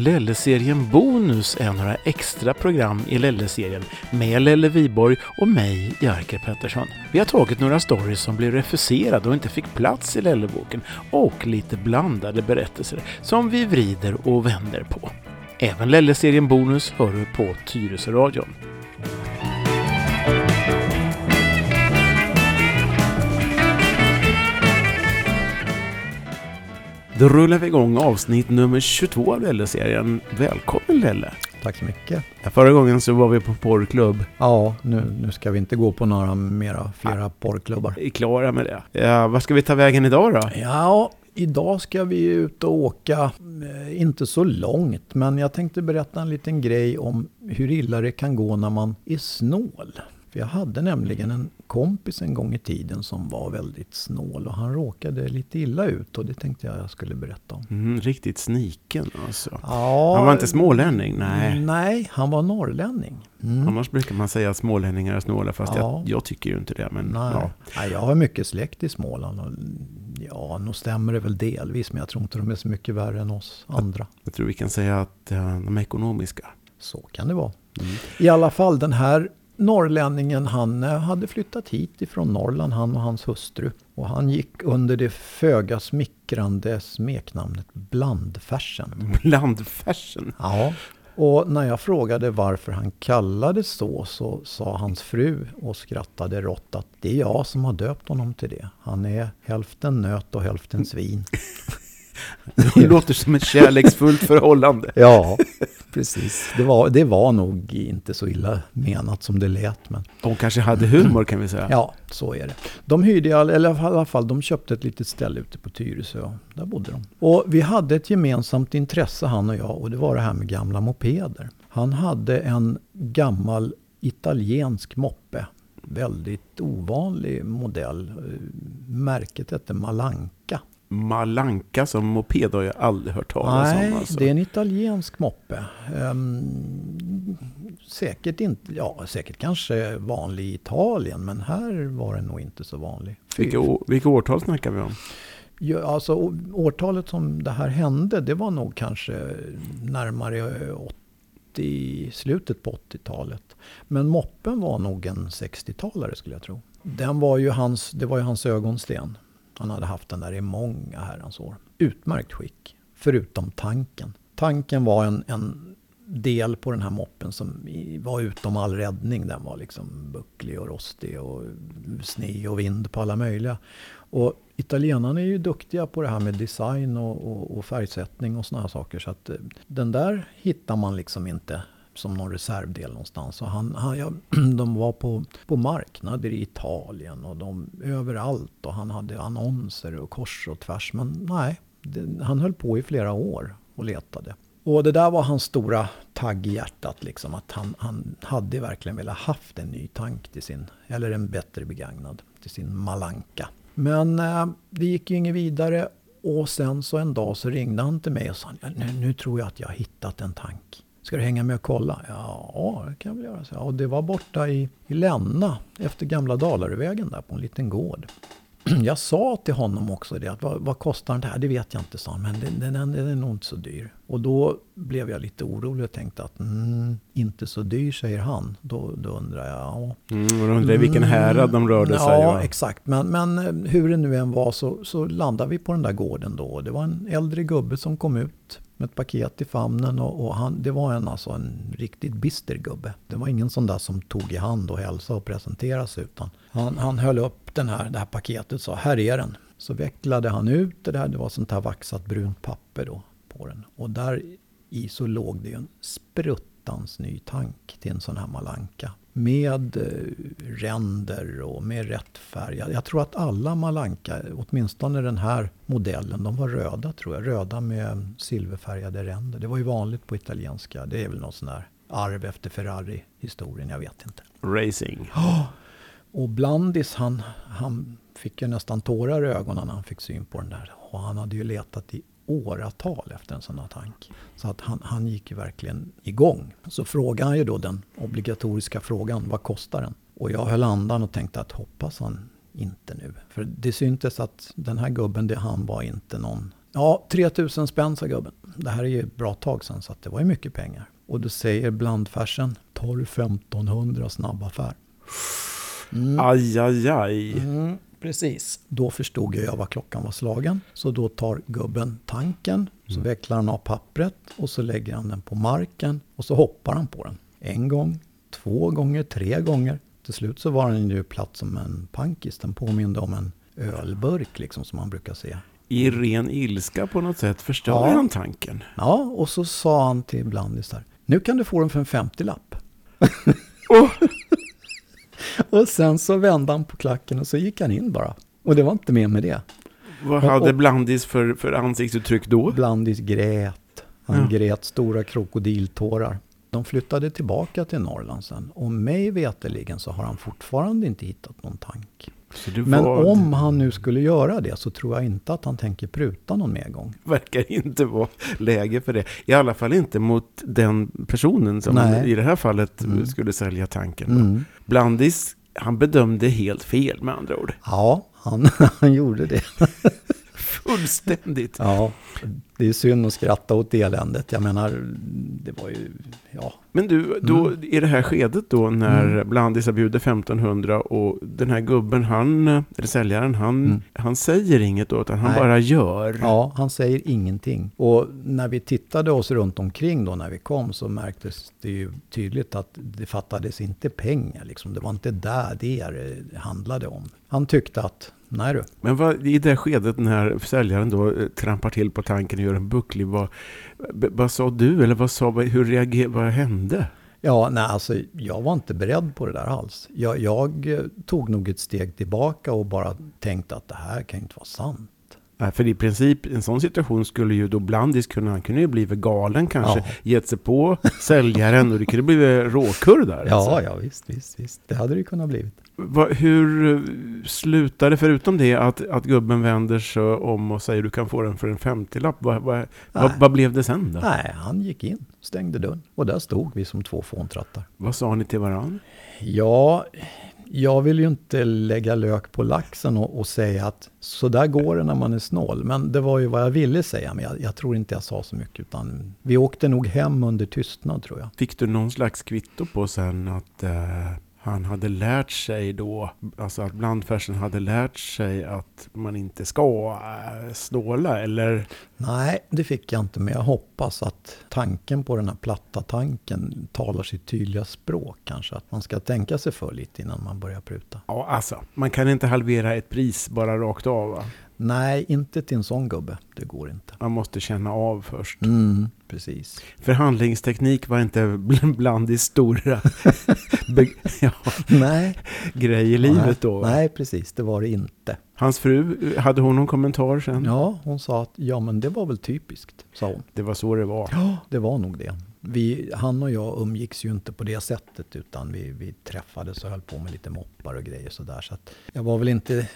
Lelle-serien Bonus är några extra program i Lelle-serien med Lelle Viborg och mig, Jerker Pettersson. Vi har tagit några stories som blev refuserade och inte fick plats i Lelleboken och lite blandade berättelser som vi vrider och vänder på. Även Lelle-serien Bonus hör du på Tyresöradion. Då rullar vi igång avsnitt nummer 22 av Lelle-serien. Välkommen Lelle! Tack så mycket. Ja, förra gången så var vi på porrklubb. Ja, nu, nu ska vi inte gå på några mera, flera porrklubbar. Vi är klara med det. Ja, vad ska vi ta vägen idag då? Ja, idag ska vi ut och åka, eh, inte så långt, men jag tänkte berätta en liten grej om hur illa det kan gå när man är snål. För jag hade nämligen en kompis en gång i tiden som var väldigt snål och han råkade lite illa ut och det tänkte jag jag skulle berätta om. Mm, riktigt sniken alltså. Ja, Han var inte smålänning, nej. Nej, han var norrlänning. Mm. Annars brukar man säga att smålänningar är snåla, fast Ja. jag, jag tycker ju inte det. Men Nej. ja. Nej, jag har mycket släkt i Småland. Och, ja, nog stämmer det väl delvis, men jag tror inte de är så mycket värre än oss andra. jag tror vi kan säga att eh, de är ekonomiska. Så kan det vara. Mm. I alla fall den här norrlänningen, han eh, hade flyttat hit ifrån Norrland, han och hans hustru. Och han gick under det föga smickrande smeknamnet Blandfärsen. Blandfärsen. Ja. Och när jag frågade varför han kallades så, så sa hans fru och skrattade rått att det är jag som har döpt honom till det. Han är hälften nöt och hälften svin. Det låter som ett kärleksfullt förhållande. Ja, precis. Det var, det var nog inte så illa menat som det lät. Men De kanske hade humor kan vi säga. ja, så är det. De hyrde, i all- eller i alla fall, de köpte ett litet ställe ute på Tyresö. och Där bodde de. Och vi hade ett gemensamt intresse han och jag och det var det här med gamla mopeder. Han hade en gammal italiensk moppe. Väldigt ovanlig modell. Eh, Märket hette Malanka. Malanka som moped har jag aldrig hört talas Nej, om. Alltså. det är en italiensk moppe. Ehm, säkert inte, ja säkert kanske vanlig i Italien, men här var den nog inte så vanlig. Vilka, vilka årtal snackar vi om? Ja, alltså, årtalet som det här hände, det var nog kanske närmare 80, slutet på 80-talet. Men moppen var nog en 60-talare skulle jag tro. Den var ju hans, det var ju hans ögonsten. Han hade haft den där i många herrans år. Utmärkt skick, förutom tanken. Tanken var en, en del på den här moppen som var utom all räddning. Den var liksom bucklig och rostig och sne och vind på alla möjliga. Och italienarna är ju duktiga på det här med design och, och, och färgsättning och såna här saker. Så att eh, den där hittar man liksom inte som någon reservdel någonstans. Och han, han, ja, de var på, på marknader i Italien och de överallt. Och han hade annonser och kors och tvärs. Men nej, det, han höll på i flera år och letade. Och det där var hans stora tagg i hjärtat. Liksom, att han, han hade verkligen velat haft en ny tank till sin, eller en bättre begagnad, till sin Malanka. Men eh, det gick ju inget vidare. Och sen så en dag så ringde han till mig och sa nu, nu tror jag att jag har hittat en tank. Ska du hänga med och kolla? Ja, det kan jag väl göra. Så, och det var borta i, i Länna efter gamla Dalarövägen där på en liten gård. Jag sa till honom också det att vad, vad kostar den här? Det vet jag inte, sa han, men den, den, den, är nog inte så dyr. Och då blev jag lite orolig och tänkte att mm, inte så dyr säger han. Då, då undrar jag, ja, Mm, och de undrar vilken härad de rörde sig. Ja, va? exakt. Men, men eh, hur det nu än var så, så landade vi på den där gården då. Det var en äldre gubbe som kom ut med ett paket i famnen. Och, och han, det var en, alltså en riktigt bister gubbe. Det var ingen sån där som tog i hand och hälsade och presenterade sig. Utan han, han höll upp den här, det här paketet och sa, här är den. Så vecklade han ut det där. Det var sånt här vaxat brunt papper då på den. Och där i så låg det ju en sprutt spruttans ny tank till en sån här Malanka. Med eh, ränder och med rätt färg. Jag- tror att alla Malanka, åtminstone den här modellen, de var röda tror jag. Röda med silverfärgade ränder. Det var ju vanligt på italienska. Det är väl någon sån där arv efter Ferrari-historien, jag vet inte. Racing. Och Blandis han, han fick ju nästan tårar i ögonen när han fick syn på den där. Och han hade ju letat i åratal efter en sån tank. Så att han, han gick ju verkligen igång. Så frågade han ju då den obligatoriska frågan, vad kostar den? Och jag höll andan och tänkte att hoppas han inte nu. För det syntes att den här gubben, det, han var inte någon... Ja, 3000 spänn sa gubben. Det här är ju ett bra tag sedan så att det var ju mycket pengar. Och då säger blandfärsen, tar du 1500 snabb affär? Mm. Aj, aj, aj. Mm, precis. Då förstod jag vad klockan var slagen. Så då tar gubben tanken, så mm. vecklar han av pappret och så lägger han den på marken och så hoppar han på den. En gång, två gånger, tre gånger. Till slut så var den ju platt som en pankis. Den påminde om en ölburk liksom som man brukar se. I ren ilska på något sätt förstör ja. han tanken. Ja, och så sa han till Blandis där. Nu kan du få den för en 50-lapp. Oh. Och sen så vände han på klacken och så gick han in bara. Och det var inte mer med det. Vad hade och, Blandis för, för ansiktsuttryck då? Blandis grät. Han ja. grät stora krokodiltårar. De flyttade tillbaka till Norrland sen. Och mig veteligen så har han fortfarande inte hittat någon tank. Men var... om han nu skulle göra det så tror jag inte att han tänker pruta någon mer gång. Verkar inte vara läge för det. I alla fall inte mot den personen som i det här fallet mm. skulle sälja tanken. Mm. Blandis, han bedömde helt fel med andra ord. Ja, han, han gjorde det. Fullständigt. Ja, det är synd att skratta åt eländet. Jag menar, det var ju, ja. Men du, då, mm. i det här skedet då när mm. Blandis bjuder 1500 och den här gubben, han, eller säljaren, han, mm. han säger inget utan han Nej. bara gör. Ja, han säger ingenting. Och när vi tittade oss runt omkring då när vi kom så märktes det ju tydligt att det fattades inte pengar. Liksom. Det var inte där det handlade om. Han tyckte att Nej du. Men vad, i det skedet när säljaren då eh, trampar till på tanken och gör en bucklig, vad, vad sa du? Eller vad sa, hur reagerade, vad hände? Ja, nej, alltså jag var inte beredd på det där alls. Jag, jag eh, tog nog ett steg tillbaka och bara tänkte att det här kan inte vara sant. För i princip, en sån situation skulle ju då Blandis kunna, han kunde ju blivit galen kanske, ja. gett sig på säljaren och det kunde blivit råkurr där. Ja, alltså. ja visst, visst, visst. Det hade det kunnat blivit. Va, hur slutade, förutom det, att, att gubben vänder sig om och säger du kan få den för en 50-lapp. Vad va, va, va, blev det sen då? Nej, han gick in, stängde dörren och där stod vi som två fåntrattar. Vad sa ni till varandra? Ja, jag vill ju inte lägga lök på laxen och, och, säga att så där går det när man är snål. Men det var ju vad jag ville säga, men jag, jag, tror inte jag sa så mycket. Utan vi åkte nog hem under tystnad tror jag. Fick du någon slags kvitto på sen att eh, han hade lärt sig då, alltså att blandfärsen hade lärt sig att man inte ska äh, snåla eller? Nej, det fick jag inte, men jag hoppas att tanken på den här platta tanken talar sitt tydliga språk kanske. Att man ska tänka sig för lite innan man börjar pruta. Ja, alltså, man kan inte halvera ett pris bara rakt av va? Nej, inte till en sån gubbe. Det går inte. Man måste känna av först. Mm, precis. Förhandlingsteknik var inte bland de stora ja, Nej. grej i livet då? Nej, precis. Det var det inte. Hans fru, hade hon någon kommentar sen? Ja, hon sa att ja, men det var väl typiskt, sa hon. Det var så det var? Ja, det var nog det vi, han och jag umgicks ju inte på det sättet utan vi, vi träffades och höll på med lite moppar och grejer sådär. Så att jag var väl inte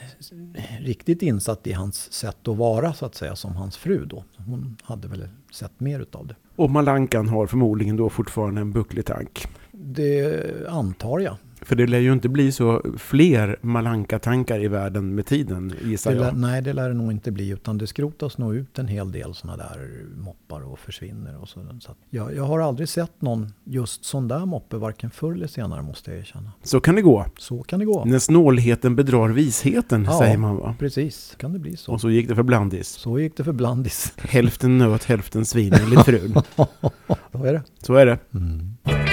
riktigt insatt i hans sätt att vara så att säga som hans fru då. Hon hade väl sett mer utav det. Och Malankan har förmodligen då fortfarande en bucklig tank? Det antar jag. För det lär ju inte bli så fler Malanka-tankar i världen med tiden, gissar det lär, jag. Nej, det lär det nog inte bli. Utan det skrotas nog ut en hel del sådana där moppar och försvinner. Och så. så jag, jag har aldrig sett någon just sån där moppe, varken förr eller senare måste jag erkänna. Så kan det gå. Så kan det gå. När snålheten bedrar visheten, ja, säger man va? precis. Kan det bli så. Och så gick det för Blandis. Så gick det för Blandis. Hälften nöt, hälften svin, enligt frun. så är det. Så är det. Mm.